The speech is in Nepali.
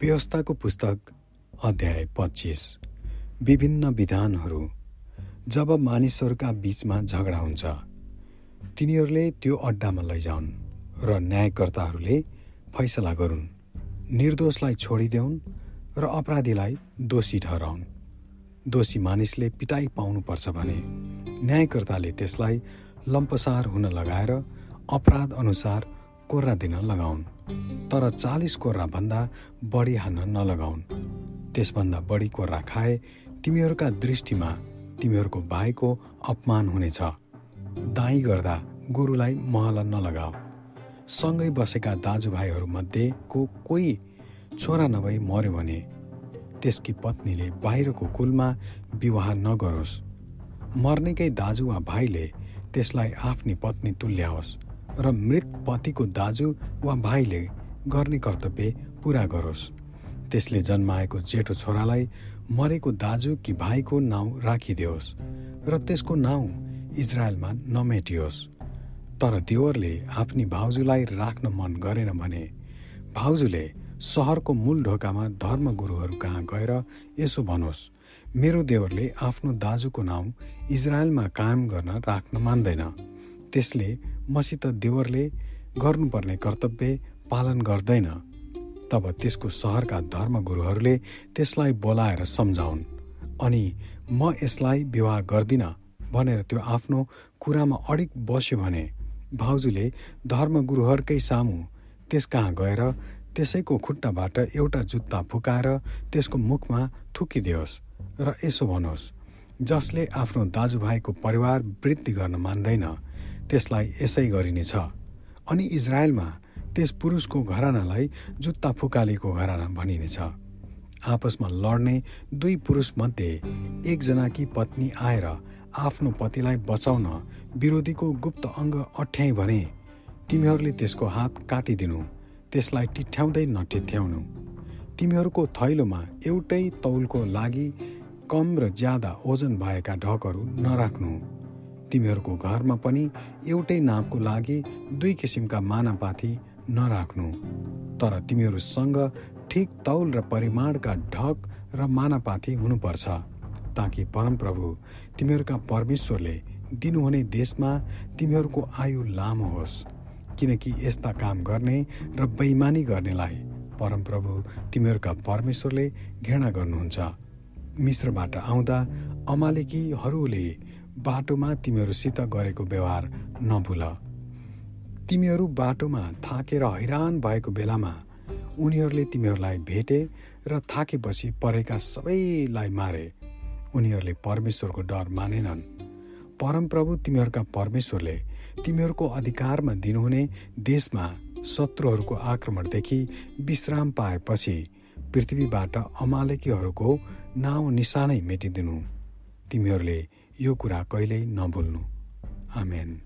व्यवस्थाको पुस्तक अध्याय पच्चिस। विभिन्न विधानहरू। जब मानिसहरूका बीचमा झगडा हुन्छ तिनीहरूले त्यो अड्डामा लैजाउन् र न्यायकर्ताहरूले फैसला गरून्। निर्दोषलाई छोडिदेऊन् र अपराधीलाई दोषी ठहराउन्। दोषी मानिसले पिटाइ पाउनुपर्छ भने न्यायकर्ताले त्यसलाई लम्पसार हुन लगाएर अपराध अनुसार कोर्रा दिन लगाउन् तर चालिस कोर्राभन्दा बढी हान्न नलगाउन्। त्यसभन्दा बढी कोर्रा खाए तिमीहरूका दृष्टिमा तिमीहरूको भाइको अपमान हुनेछ। दाई गर्दा गुरुलाई महल नलगाऊ। सँगै बसेका दाजुभाइहरूमध्येको कोही छोरा नभई मर्यो भने त्यसकी पत्नीले बाहिरको कुलमा विवाह नगरोस्। मर्नेकै दाजु वा भाइले त्यसलाई आफ्नी पत्नी तुल्याओस्। र मृत पतिको दाजु वा भाइले गर्ने कर्तव्य पुरा गरोस्। त्यसले जन्माएको जेठो छोरालाई मरेको दाजु कि भाइको नाउँ राखिदियोस् र त्यसको नाउँ इजरायलमा नमेटियोस्। तर देवरले आफ्नी भाउजूलाई राख्न मन गरेन भने भाउजूले सहरको मूल ढोकामा धर्मगुरुहरू कहाँ गएर यसो भनोस् मेरो देवरले आफ्नो दाजुको नाउँ इजरायलमा कायम गर्न राख्न मान्दैन। त्यसले मसित देवरले गर्नुपर्ने कर्तव्य पालन गर्दैन तब त्यसको सहरका धर्मगुरुहरूले त्यसलाई बोलाएर सम्झाउन् अनि म यसलाई विवाह गर्दिन भनेर त्यो आफ्नो कुरामा अडिक बस्यो भने भाउजूले धर्मगुरुहरूकै सामु त्यस कहाँ गएर त्यसैको खुट्टाबाट एउटा जुत्ता फुकाएर त्यसको मुखमा थुकिदियोस् र यसो भनोस् जसले आफ्नो दाजुभाइको परिवार वृद्धि गर्न मान्दैन। त्यसलाई यसै गरिनेछ अनि इजरायलमा त्यस पुरुषको घरानालाई जुत्ता फुकालेको घराना भनिनेछ आपसमा लड्ने दुई पुरुषमध्ये एकजनाकी पत्नी आएर आफ्नो पतिलाई बचाउन विरोधीको गुप्त अङ्ग अठ्याई भने तिमीहरूले त्यसको हात काटिदिनु त्यसलाई टिठ्याउँदै नटिठ्याउनु। तिमीहरूको थैलोमा एउटै तौलको लागि कम र ज्यादा ओजन भएका ढकहरू नराख्नु। तिमीहरूको घरमा पनि एउटै नापको लागि दुई किसिमका मानापाथी नराख्नु। तर तिमीहरूसँग ठिक तौल र परिमाणका ढक र मानापाथी हुनुपर्छ ताकि परमप्रभु तिमीहरूका परमेश्वरले दिनुहुने देशमा तिमीहरूको आयु लामो होस्। किनकि यस्ता काम गर्ने र बैमानी गर्नेलाई परमप्रभु तिमीहरूका परमेश्वरले घृणा गर्नुहुन्छ। मिश्रबाट आउँदा अमालेकीहरूले बाटोमा तिमीहरूसित गरेको व्यवहार नभुल। तिमीहरू बाटोमा थाकेर हैरान भएको बेलामा उनीहरूले तिमीहरूलाई भेटे र थाकेपछि परेका सबैलाई मारे। उनीहरूले परमेश्वरको डर मानेनन्। परमप्रभु तिमीहरूका परमेश्वरले तिमीहरूको अधिकारमा दिनुहुने देशमा शत्रुहरूको आक्रमणदेखि विश्राम पाएपछि पृथ्वीबाट अमालेकीहरूको नाउँ निशानै मेटिदिनु। तिमीहरूले यो कुरा कहिल्यै नभुल्नु। आमेन।